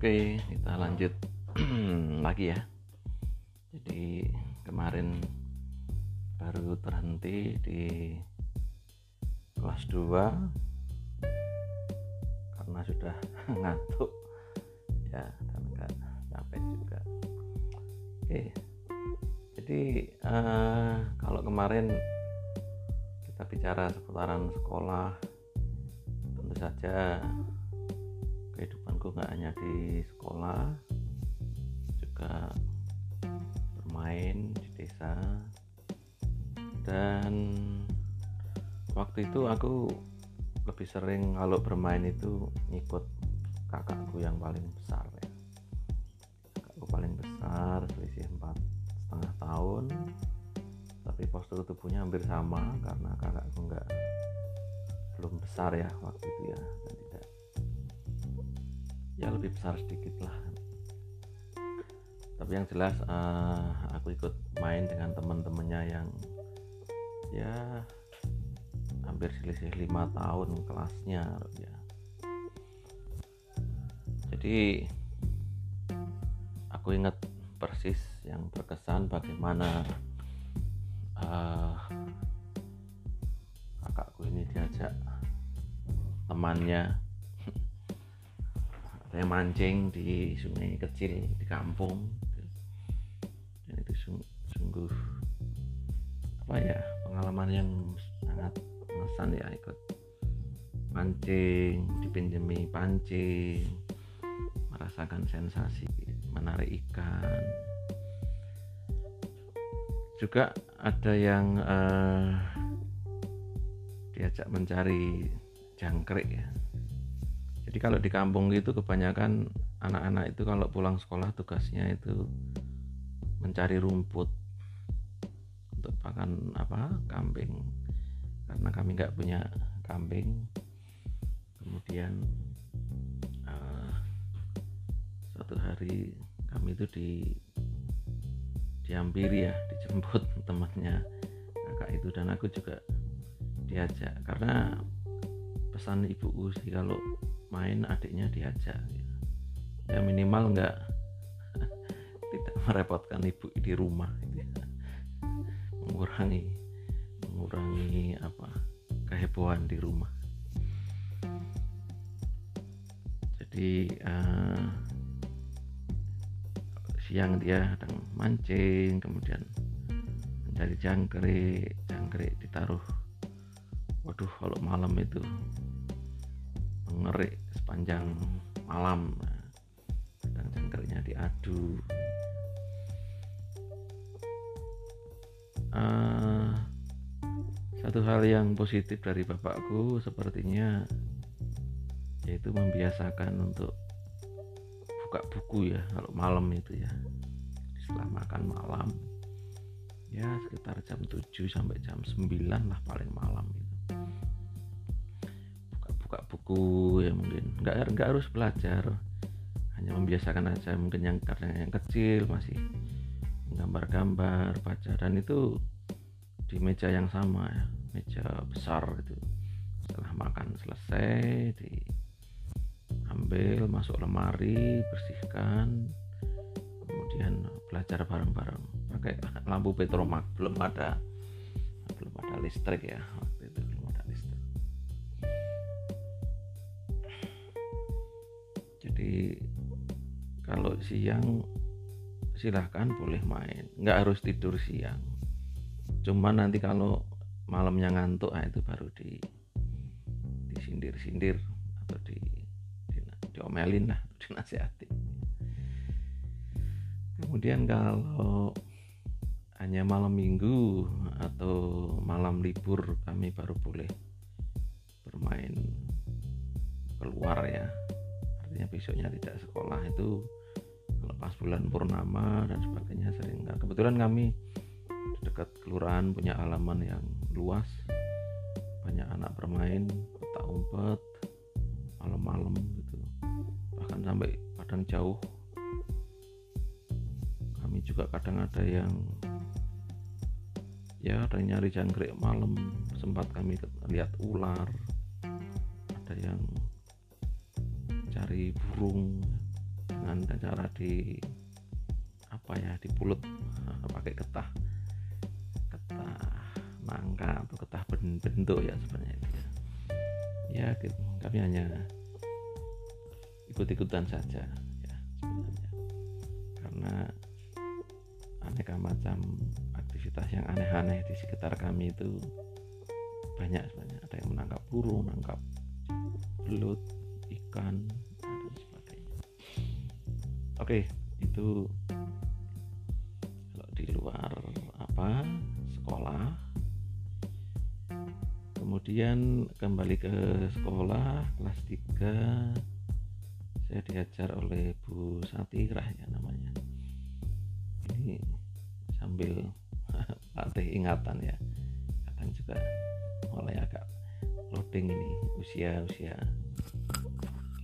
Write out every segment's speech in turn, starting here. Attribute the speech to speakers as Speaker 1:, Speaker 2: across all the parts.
Speaker 1: Oke, kita lanjut lagi ya. Jadi kemarin baru terhenti di kelas 2 karena sudah ngantuk ya dan enggak capek juga. Oke. Jadi uh, kalau kemarin kita bicara seputaran sekolah tentu saja kehidupanku nggak hanya di sekolah juga bermain di desa. Dan waktu itu aku lebih sering kalau bermain itu ngikut kakakku yang paling besar ya. Kakakku paling besar selisih empat setengah tahun. Tapi postur tubuhnya hampir sama karena kakakku nggak belum besar ya waktu itu ya. Tidak ya lebih besar sedikit lah. Tapi yang jelas uh, aku ikut main dengan teman-temannya yang ya hampir selisih lima tahun kelasnya ya. Jadi aku ingat persis yang berkesan bagaimana uh, kakakku ini diajak temannya saya mancing di sungai kecil di kampung. Dan itu sungguh apa ya pengalaman yang sangat mengesan ya ikut mancing dipinjemi pancing merasakan sensasi menarik ikan. Juga ada yang uh, diajak mencari jangkrik ya jadi kalau di kampung itu kebanyakan anak-anak itu kalau pulang sekolah tugasnya itu mencari rumput untuk pakan apa kambing. Karena kami nggak punya kambing. Kemudian uh, suatu hari kami itu di diampiri ya dijemput temannya kakak itu. Dan aku juga diajak. Karena pesan ibuku sih kalau main adiknya diajak ya. Minimal enggak tidak merepotkan ibu di rumah gitu ya. mengurangi mengurangi apa kehebohan di rumah. Jadi uh, siang dia sedang mancing kemudian mencari jangkrik jangkrik ditaruh. Waduh kalau malam itu ngerik sepanjang malam. Kadang jangkarnya diadu. Uh, satu hal yang positif dari bapakku sepertinya yaitu membiasakan untuk buka buku ya kalau malam itu ya. Setelah makan malam. Ya sekitar jam 7 sampai jam 9 lah paling malam itu buka buku ya mungkin. Nggak nggak harus belajar. Hanya membiasakan aja mungkin yang karena yang kecil masih gambar-gambar baca dan itu di meja yang sama ya meja besar gitu setelah makan selesai diambil masuk lemari bersihkan kemudian belajar bareng-bareng. Pakai lampu petromak belum ada belum ada listrik ya kalau siang silahkan boleh main. Nggak harus tidur siang. Cuman nanti kalau malamnya ngantuk nah itu baru di disindir-sindir atau di, di diomelin lah dinasihati. Kemudian kalau hanya malam minggu atau malam libur kami baru boleh bermain keluar ya artinya besoknya tidak sekolah itu lepas bulan purnama dan sebagainya sering kebetulan kami dekat kelurahan punya halaman yang luas. Banyak anak bermain petak umpet malam-malam gitu. Bahkan sampai kadang jauh. Kami juga kadang ada yang ya ada yang nyari jangkrik malam. Sempat kami lihat ular ada yang cari burung dengan cara di apa ya di pulut pakai getah getah nangka atau getah bentuk ya sebenarnya ya, ya gitu. kami hanya ikut-ikutan saja ya sebenarnya. Karena aneka macam aktivitas yang aneh-aneh di sekitar kami itu banyak sebenarnya. Ada yang menangkap burung menangkap belut ikan oke itu kalau di luar apa? Sekolah. Kemudian kembali ke sekolah kelas 3 saya diajar oleh Bu Satirah ya namanya. Ini sambil latih ingatan ya. Kadang juga mulai agak loading ini usia usia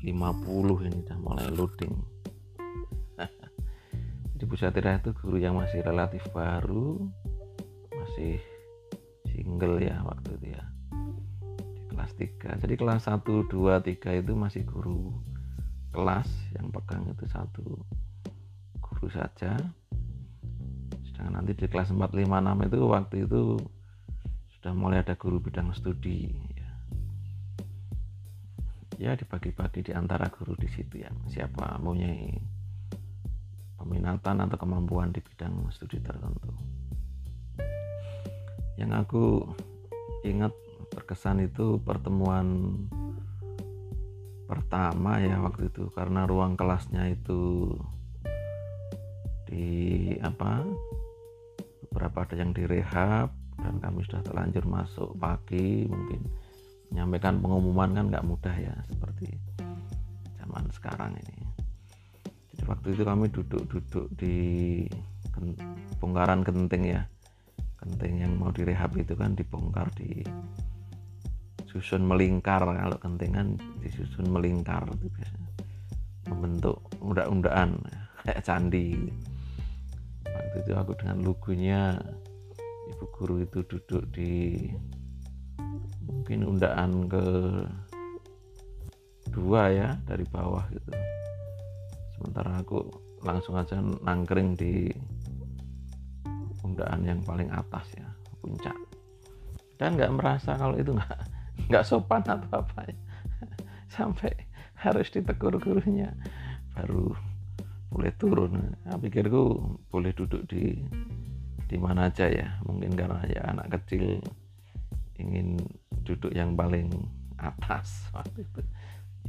Speaker 1: 50 ini sudah mulai loading Satirah itu guru yang masih relatif baru masih single ya waktu itu ya di kelas 3 jadi kelas 1, 2, 3 itu masih guru kelas yang pegang itu satu guru saja. Sedangkan nanti di kelas 4, 5, 6 itu waktu itu sudah mulai ada guru bidang studi ya, ya dibagi-bagi di antara guru di situ ya siapa mempunyai peminatan atau kemampuan di bidang studi tertentu. Yang aku ingat berkesan itu pertemuan pertama ya waktu itu karena ruang kelasnya itu di apa beberapa ada yang direhab dan kami sudah terlanjur masuk pagi mungkin menyampaikan pengumuman kan nggak mudah ya seperti zaman sekarang ini waktu itu kami duduk-duduk di bongkaran genting ya. Genting yang mau direhab itu kan dibongkar di disusun melingkar. Kalau kentingan disusun melingkar itu biasanya. Membentuk undang-undaan kayak candi. Waktu itu aku dengan lugunya ibu guru itu duduk di mungkin undaan ke dua ya dari bawah gitu sementara aku langsung aja nangkring di undaan yang paling atas ya puncak. Dan nggak merasa kalau itu nggak nggak sopan atau apa ya. Sampai harus ditegur gurunya baru boleh turun. Nah, pikirku boleh duduk di di mana aja ya. Mungkin karena ya anak kecil ingin duduk yang paling atas waktu itu.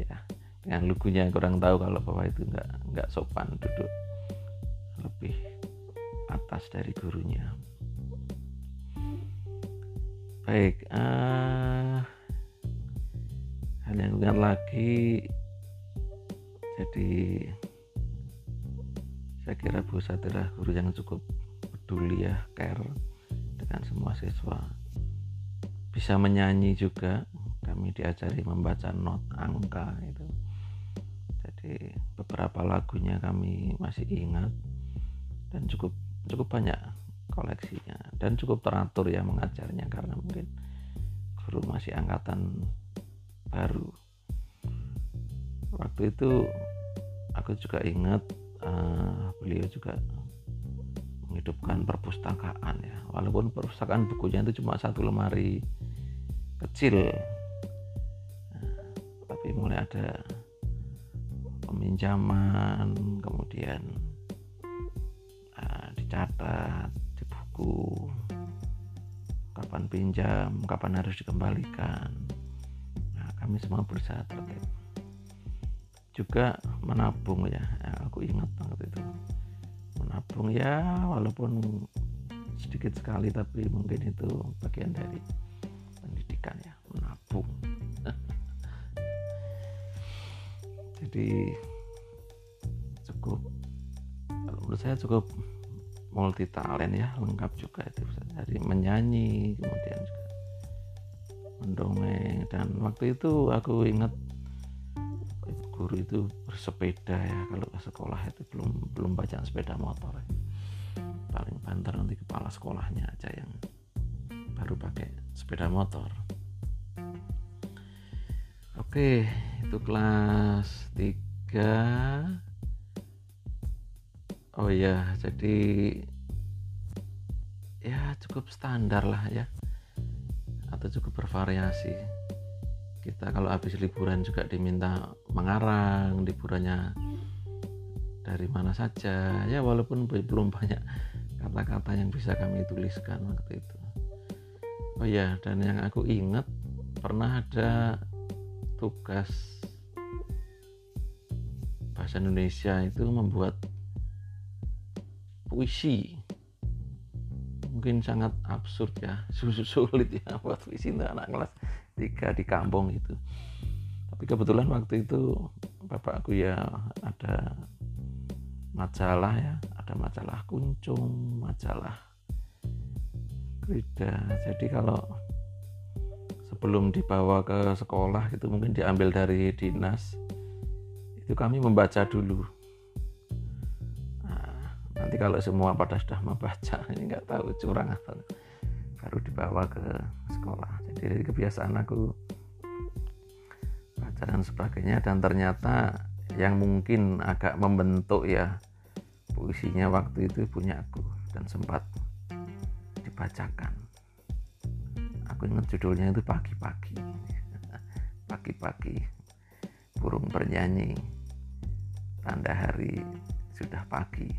Speaker 1: Ya dengan lugunya kurang tahu kalau bahwa itu nggak nggak sopan duduk lebih atas dari gurunya. Baik uh, hal yang ingat lagi jadi saya kira Bu Satira guru yang cukup peduli ya care dengan semua siswa. Bisa menyanyi juga kami diajari membaca not angka itu jadi beberapa lagunya kami masih ingat. Dan cukup cukup banyak koleksinya. Dan cukup teratur ya mengajarnya karena mungkin guru masih angkatan baru. Waktu itu aku juga ingat uh, beliau juga menghidupkan perpustakaan ya. Walaupun perpustakaan bukunya itu cuma satu lemari kecil. Nah, tapi mulai ada peminjaman kemudian uh, dicatat di buku kapan pinjam kapan harus dikembalikan. Kami semua berusaha tertib. Juga menabung ya, ya aku ingat banget itu. Menabung ya walaupun sedikit sekali tapi mungkin itu bagian dari pendidikan ya jadi cukup menurut saya cukup multi talent ya lengkap juga itu. Dari menyanyi kemudian juga mendongeng. Dan waktu itu aku ingat guru itu bersepeda ya kalau ke sekolah itu belum belum baca sepeda motor ya. paling banter nanti kepala sekolahnya aja yang baru pakai sepeda motor itu kelas 3 oh iya jadi ya cukup standar lah ya. Atau cukup bervariasi. Kita kalau habis liburan juga diminta mengarang liburannya dari mana saja. Ya walaupun belum banyak kata-kata yang bisa kami tuliskan waktu itu. Oh ya dan yang aku ingat pernah ada tugas bahasa Indonesia itu membuat puisi. Mungkin sangat absurd ya sulit ya buat puisi untuk anak kelas tiga di kampung itu. Tapi kebetulan waktu itu bapakku ya ada majalah ya ada majalah kuncung majalah Krida. Jadi kalau sebelum dibawa ke sekolah itu mungkin diambil dari dinas. Itu kami membaca dulu. Nah, nanti kalau semua pada sudah membaca ini nggak tahu curang atau baru dibawa ke sekolah. Jadi dari kebiasaan aku baca dan sebagainya. Dan ternyata yang mungkin agak membentuk ya puisinya waktu itu punya aku dan sempat dibacakan aku ingat judulnya itu pagi-pagi. Pagi-pagi. Burung bernyanyi. Tanda hari sudah pagi.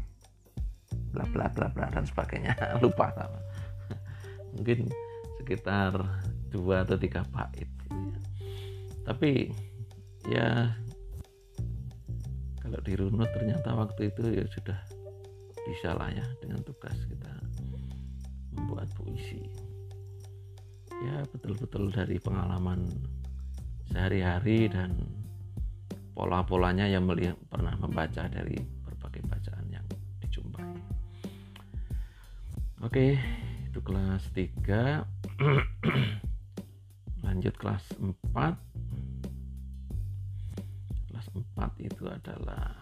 Speaker 1: Bla bla bla bla dan sebagainya. Lupa mungkin sekitar dua atau tiga bait. Tapi ya kalau dirunut ternyata waktu itu ya sudah bisa lah ya dengan tugas kita membuat puisi ya betul-betul dari pengalaman sehari-hari dan pola-polanya yang melihat, pernah membaca dari berbagai bacaan yang dijumpai. Oke itu kelas 3 lanjut kelas 4 keempat itu adalah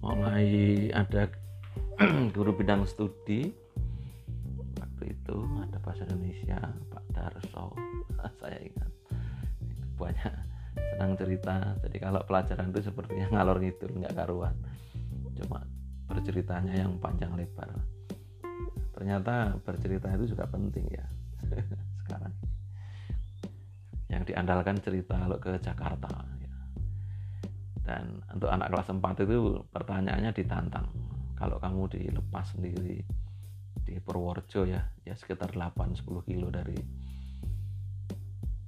Speaker 1: mulai ada guru bidang studi itu ada bahasa Indonesia Pak Darso. Saya ingat. Itu banyak senang cerita. Jadi kalau pelajaran itu sepertinya ngalor ngidul nggak karuan. Cuma berceritanya yang panjang lebar. Ternyata bercerita itu juga penting ya sekarang yang diandalkan cerita kalau ke Jakarta dan untuk anak kelas 4 itu pertanyaannya ditantang. Kalau kamu dilepas sendiri di Purworejo ya. Ya sekitar 8-10 kilo dari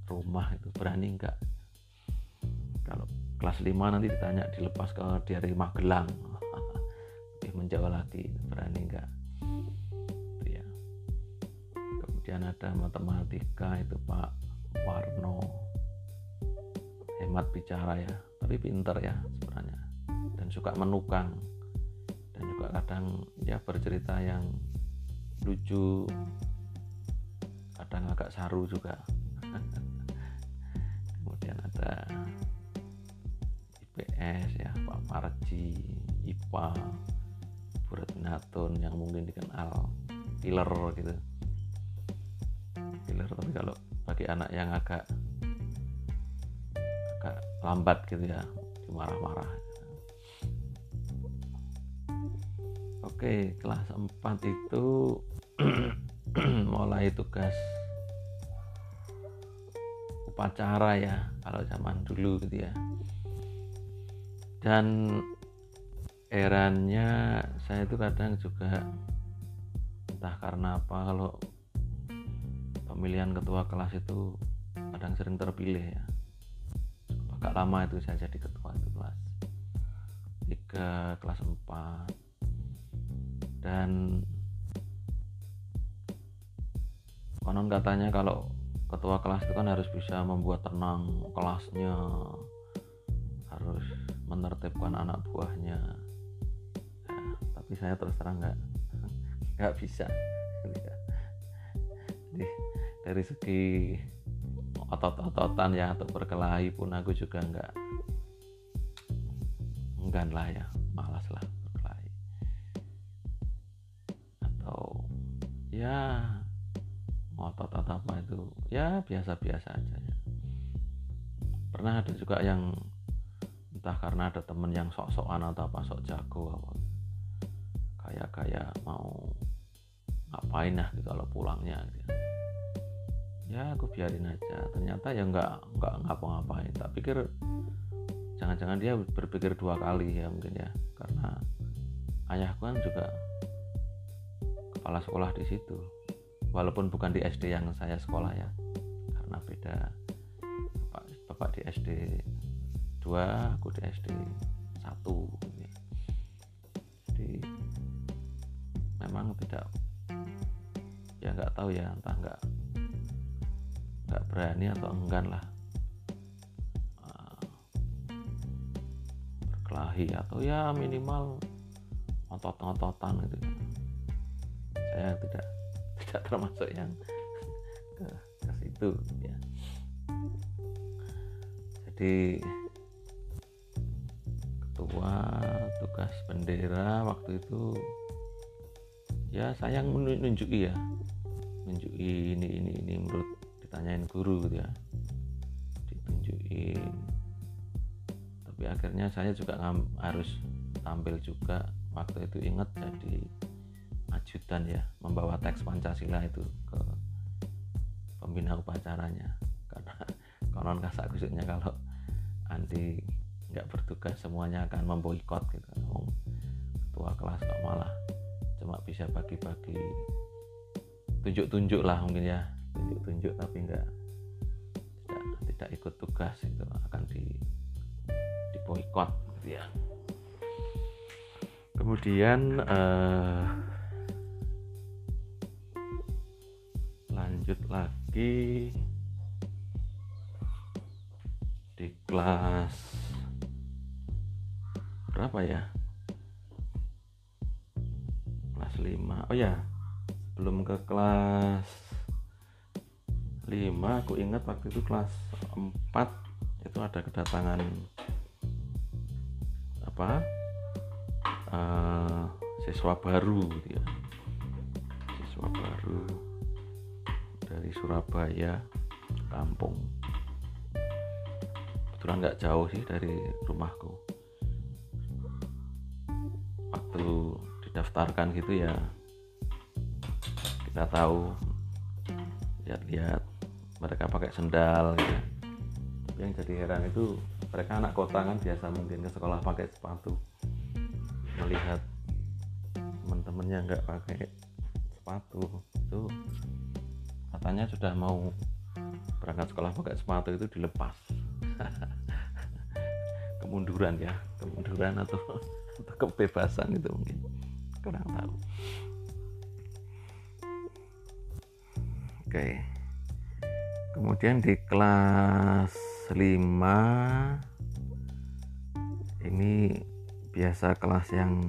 Speaker 1: rumah itu. Berani enggak kalau kelas 5 nanti ditanya dilepas ke dari Magelang. Lebih menjawab lagi berani enggak itu ya. Kemudian ada matematika itu Pak Warno. Hemat bicara ya tapi pinter ya sebenarnya. Dan suka menukang. Dan juga kadang ya bercerita yang lucu. Kadang agak saru juga. Kemudian ada IPS ya Pak Marji IPA Bu Retnatun yang mungkin dikenal killer gitu. Killer tapi kalau bagi anak yang agak agak lambat gitu ya marah-marah oke kelas 4 itu mulai tugas upacara ya kalau zaman dulu gitu ya. Dan eranya saya itu kadang juga entah karena apa kalau pemilihan ketua kelas itu kadang sering terpilih ya. Agak lama itu saya jadi ketua itu kelas 3 kelas 4 dan konon katanya kalau ketua kelas itu kan harus bisa membuat tenang kelasnya harus menertibkan anak buahnya. Ya, tapi saya terus terang nggak nggak bisa. Jadi dari segi otot-ototan ya atau berkelahi pun aku juga enggak enggan lah ya malas lah ya otot atau apa itu ya biasa-biasa aja ya. Pernah ada juga yang entah karena ada temen yang sok-sokan atau apa sok jago apa. Kayak kayak mau ngapain lah gitu kalau pulangnya gitu. ya aku biarin aja. Ternyata ya nggak nggak ngapa-ngapain. Tak pikir jangan-jangan dia berpikir dua kali ya mungkin ya. Karena ayahku kan juga kepala sekolah di situ. Walaupun bukan di SD yang saya sekolah ya karena beda. Bapak, bapak di SD 2 aku di SD 1 ya. jadi memang tidak ya nggak tahu ya entah nggak nggak berani atau enggan lah uh, berkelahi atau ya minimal otot-ototan gitu saya tidak tidak termasuk yang ke, ke situ ya. Jadi ketua tugas bendera waktu itu ya sayang menunjuki ya menunjuki ini ini ini menurut ditanyain guru gitu ya. Ditunjukin. Tapi akhirnya saya juga harus tampil juga waktu itu ingat jadi ajudan ya membawa teks Pancasila itu ke pembina upacaranya. Karena konon kasak kusuknya kalau anti nggak bertugas semuanya akan memboikot gitu. Ketua kelas kok malah cuma bisa bagi-bagi tunjuk-tunjuk lah mungkin ya tunjuk-tunjuk tapi nggak tidak tidak ikut tugas itu akan di diboikot gitu ya. Kemudian eh, lanjut lagi. Di kelas berapa ya? Kelas 5 oh ya belum ke kelas 5 aku ingat waktu itu kelas 4 itu ada kedatangan apa? Uh, siswa baru gitu ya. Siswa baru dari Surabaya kampung kebetulan nggak jauh sih dari rumahku. Waktu didaftarkan gitu ya kita tahu lihat-lihat mereka pakai sendal gitu. yang jadi heran itu mereka anak kota kan biasa mungkin ke sekolah pakai sepatu. Melihat teman-temannya nggak pakai sepatu itu katanya sudah mau berangkat sekolah pakai sepatu itu dilepas. Kemunduran ya kemunduran atau, atau kebebasan itu mungkin. Kurang tahu. Oke. Kemudian di kelas 5 ini biasa kelas yang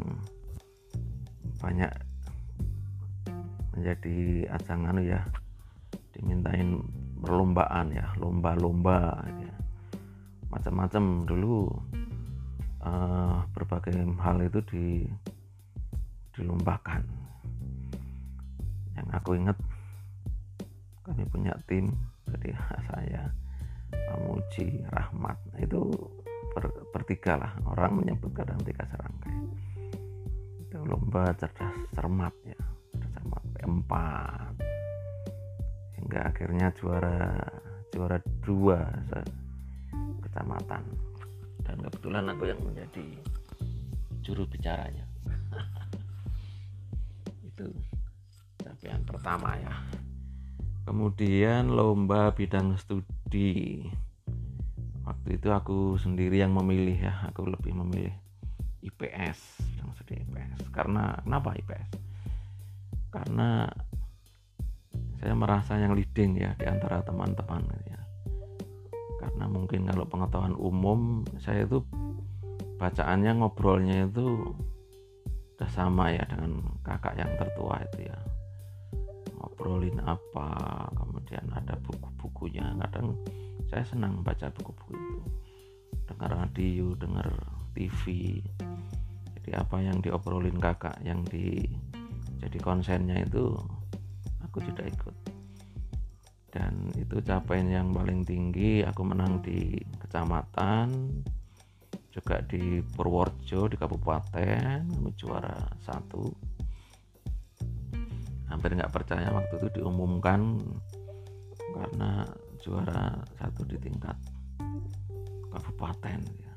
Speaker 1: banyak menjadi ajang anu ya dimintain perlombaan ya lomba-lomba ya. macam-macam dulu uh, berbagai hal itu di dilombakan. Yang aku ingat kami punya tim jadi saya Pamuji Rahmat. Itu ber, bertiga lah orang menyebut kadang tiga serangkai. Itu lomba cerdas cermat ya cerdas cermat P4 hingga akhirnya juara juara dua kecamatan. Dan kebetulan aku yang menjadi juru bicaranya. Itu capaian pertama ya. Kemudian lomba bidang studi. Waktu itu aku sendiri yang memilih ya aku lebih memilih IPS yang studi IPS karena kenapa IPS karena saya merasa yang leading ya di antara teman-teman ya. Karena mungkin kalau pengetahuan umum saya itu bacaannya ngobrolnya itu udah sama ya dengan kakak yang tertua itu ya. Ngobrolin apa kemudian ada buku-bukunya. Kadang saya senang baca buku-buku itu. Dengar radio dengar TV jadi apa yang diobrolin kakak yang di jadi konsennya itu aku juga ikut. Dan itu capaian yang paling tinggi aku menang di kecamatan juga di Purworejo di kabupaten kami juara satu. Hampir nggak percaya waktu itu diumumkan karena juara satu di tingkat kabupaten ya.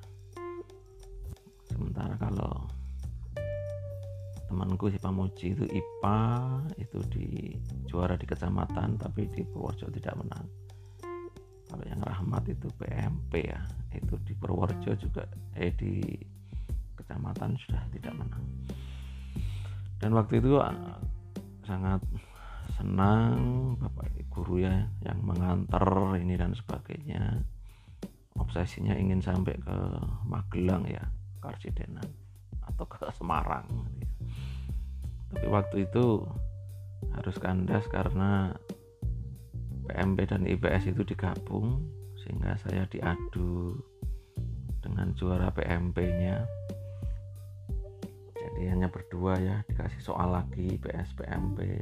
Speaker 1: sementara kalau temanku si Pamuji itu IPA itu di juara di kecamatan tapi di Purworejo tidak menang. Kalau yang Rahmat itu PMP ya itu di Purworejo juga eh di kecamatan sudah tidak menang. Dan waktu itu ah, sangat senang bapak guru ya yang mengantar ini dan sebagainya. Obsesinya ingin sampai ke Magelang ya Karsidenan atau ke Semarang tapi waktu itu harus kandas karena PMP dan IPS itu digabung sehingga saya diadu dengan juara PMP-nya jadi hanya berdua ya dikasih soal lagi IPS PMP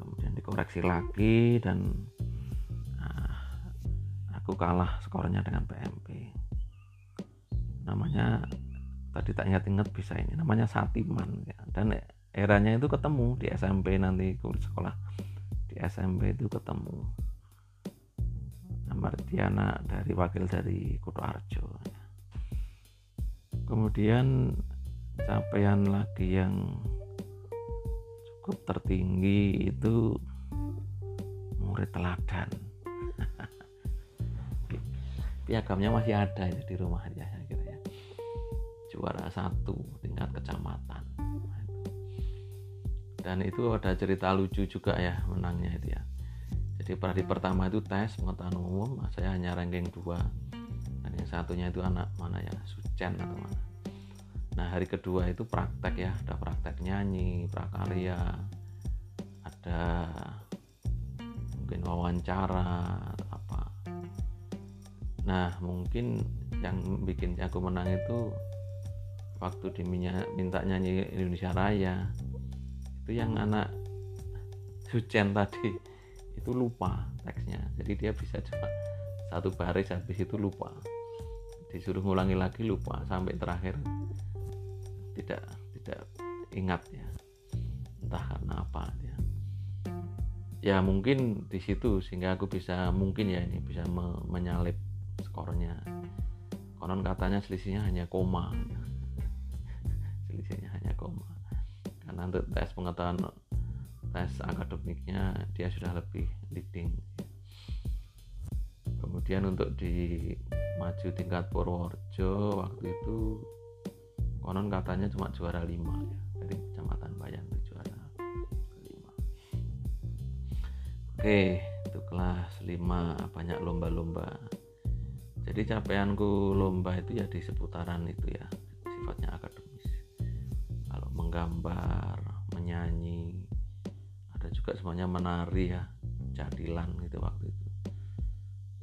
Speaker 1: kemudian dikoreksi lagi dan nah, aku kalah skornya dengan PMP namanya tadi tak ingat-ingat bisa ini namanya Satiman ya. dan eranya itu ketemu di SMP nanti sekolah. Di SMP itu ketemu. Martiana dari wakil dari Kuto Arjo kemudian capaian lagi yang cukup tertinggi itu murid teladan. Piagamnya masih ada ya di rumah ya kira ya juara satu tingkat kecamatan dan itu ada cerita lucu juga ya menangnya itu ya. Jadi pada pertama itu tes pengetahuan umum saya hanya ranking dua. Dan yang satunya itu anak mana ya? Sucen atau mana? Nah hari kedua itu praktek ya. Ada praktek nyanyi prakarya ada mungkin wawancara atau apa. Nah mungkin yang bikin aku menang itu waktu diminta minta nyanyi Indonesia Raya itu yang anak Sucen tadi. Itu lupa teksnya. Jadi dia bisa cuma satu baris habis itu lupa. Disuruh ngulangi lagi lupa sampai terakhir. Tidak tidak ingat ya. Entah karena apa ya ya mungkin di situ sehingga aku bisa mungkin ya ini bisa me menyalip skornya. Konon katanya selisihnya hanya koma untuk tes pengetahuan tes akademiknya dia sudah lebih leading. Kemudian untuk di maju tingkat Purworejo waktu itu konon katanya cuma juara 5 ya. Dari kecamatan Bayan itu juara 5 oke itu kelas 5 banyak lomba-lomba. Jadi capaianku lomba itu ya di seputaran itu ya menggambar menyanyi. Ada juga semuanya menari ya jadilan gitu waktu itu.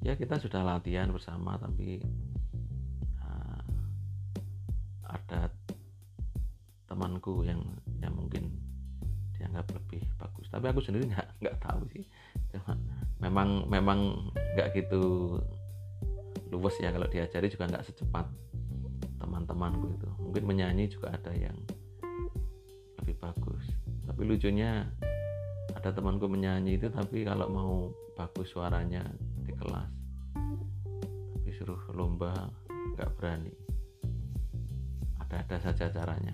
Speaker 1: Ya kita sudah latihan bersama tapi uh, ada temanku yang yang mungkin dianggap lebih bagus. Tapi aku sendiri nggak nggak tahu sih. Cuma memang memang nggak gitu luwes ya kalau diajari juga nggak secepat teman-temanku itu. Mungkin menyanyi juga ada yang lebih bagus. Tapi lucunya ada temanku menyanyi itu tapi kalau mau bagus suaranya di kelas tapi suruh lomba nggak berani. Ada-ada saja caranya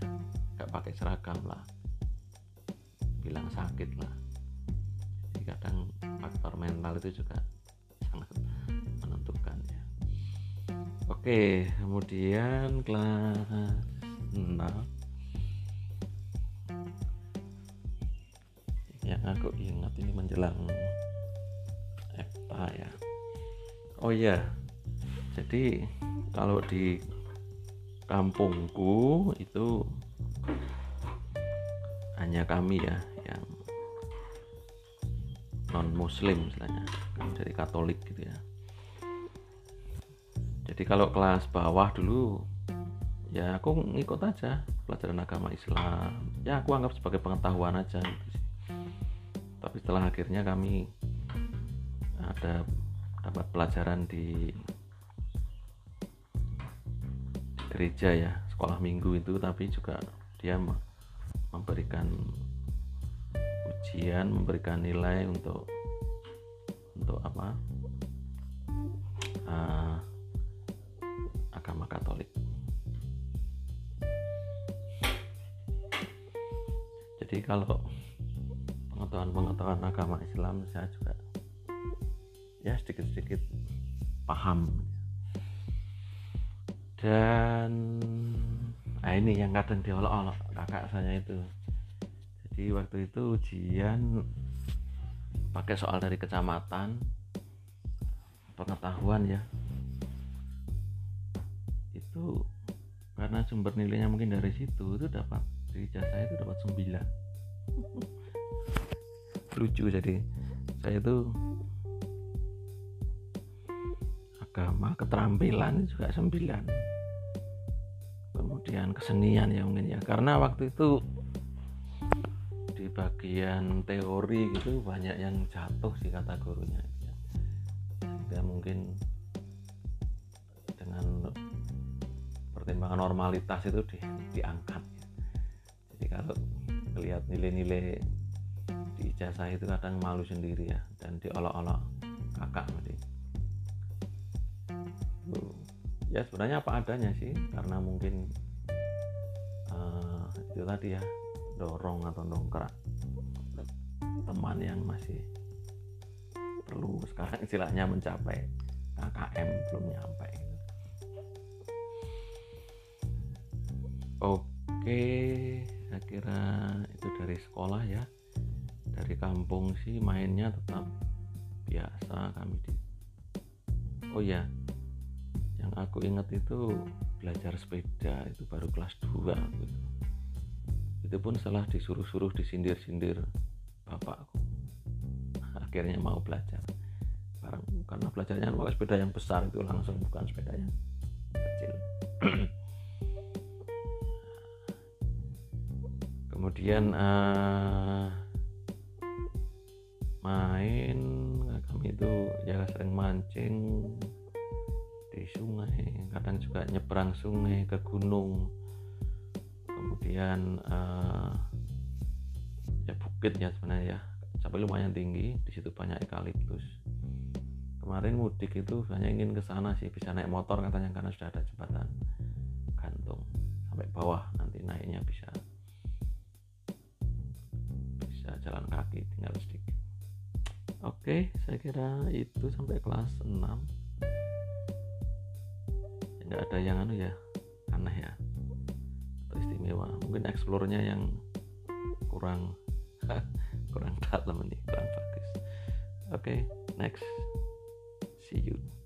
Speaker 1: nggak pakai seragam lah. Bilang sakit lah. Jadi kadang faktor mental itu juga sangat menentukan ya. Oke kemudian kelas 6 aku ingat ini menjelang EPA ya. Oh iya jadi kalau di kampungku itu hanya kami ya yang non muslim kami dari katolik gitu ya. Jadi kalau kelas bawah dulu ya aku ngikut aja pelajaran agama Islam. Ya aku anggap sebagai pengetahuan aja gitu sih tapi setelah akhirnya kami ada dapat pelajaran di gereja ya sekolah minggu itu tapi juga dia memberikan ujian memberikan nilai untuk untuk apa? Uh, agama Katolik. Jadi kalau pengetahuan-pengetahuan agama Islam saya juga ya sedikit-sedikit paham. Dan nah ini yang kadang diolok-olok kakak saya itu. Jadi waktu itu ujian pakai soal dari kecamatan pengetahuan ya. Itu karena sumber nilainya mungkin dari situ itu dapat di jasa itu dapat 9 lucu. Jadi saya itu agama keterampilan juga 9 kemudian kesenian ya mungkin ya. Karena waktu itu bagian teori gitu banyak yang jatuh sih kata gurunya. Ya. mungkin dengan pertimbangan normalitas itu di, diangkat. Jadi kalau melihat nilai-nilai ijazah itu kadang malu sendiri ya dan diolok-olok kakak jadi ya sebenarnya apa adanya sih karena mungkin uh, itu tadi ya dorong atau dongkrak teman yang masih perlu sekarang istilahnya mencapai KKM belum nyampe oke saya kira itu dari sekolah ya dari kampung sih mainnya tetap biasa kami di oh ya yang aku ingat itu belajar sepeda itu baru kelas 2 gitu itu. Pun setelah disuruh-suruh disindir-sindir bapakku. Akhirnya mau belajar. Bareng karena belajarnya pakai sepeda yang besar itu langsung bukan sepeda yang kecil. Kemudian uh, main kami itu ya sering mancing di sungai kadang juga nyebrang sungai ke gunung. Kemudian uh, ya bukit ya sebenarnya ya sampai lumayan tinggi di situ banyak eukaliptus. Kemarin mudik itu hanya ingin ke sana sih bisa naik motor katanya karena sudah ada jembatan gantung. Sampai bawah nanti naiknya bisa bisa jalan kaki tinggal sedikit oke saya kira itu sampai kelas 6 nggak ada yang anu ya aneh ya istimewa mungkin eksplornya yang kurang kurang dalam nih kurang bagus oke next. See you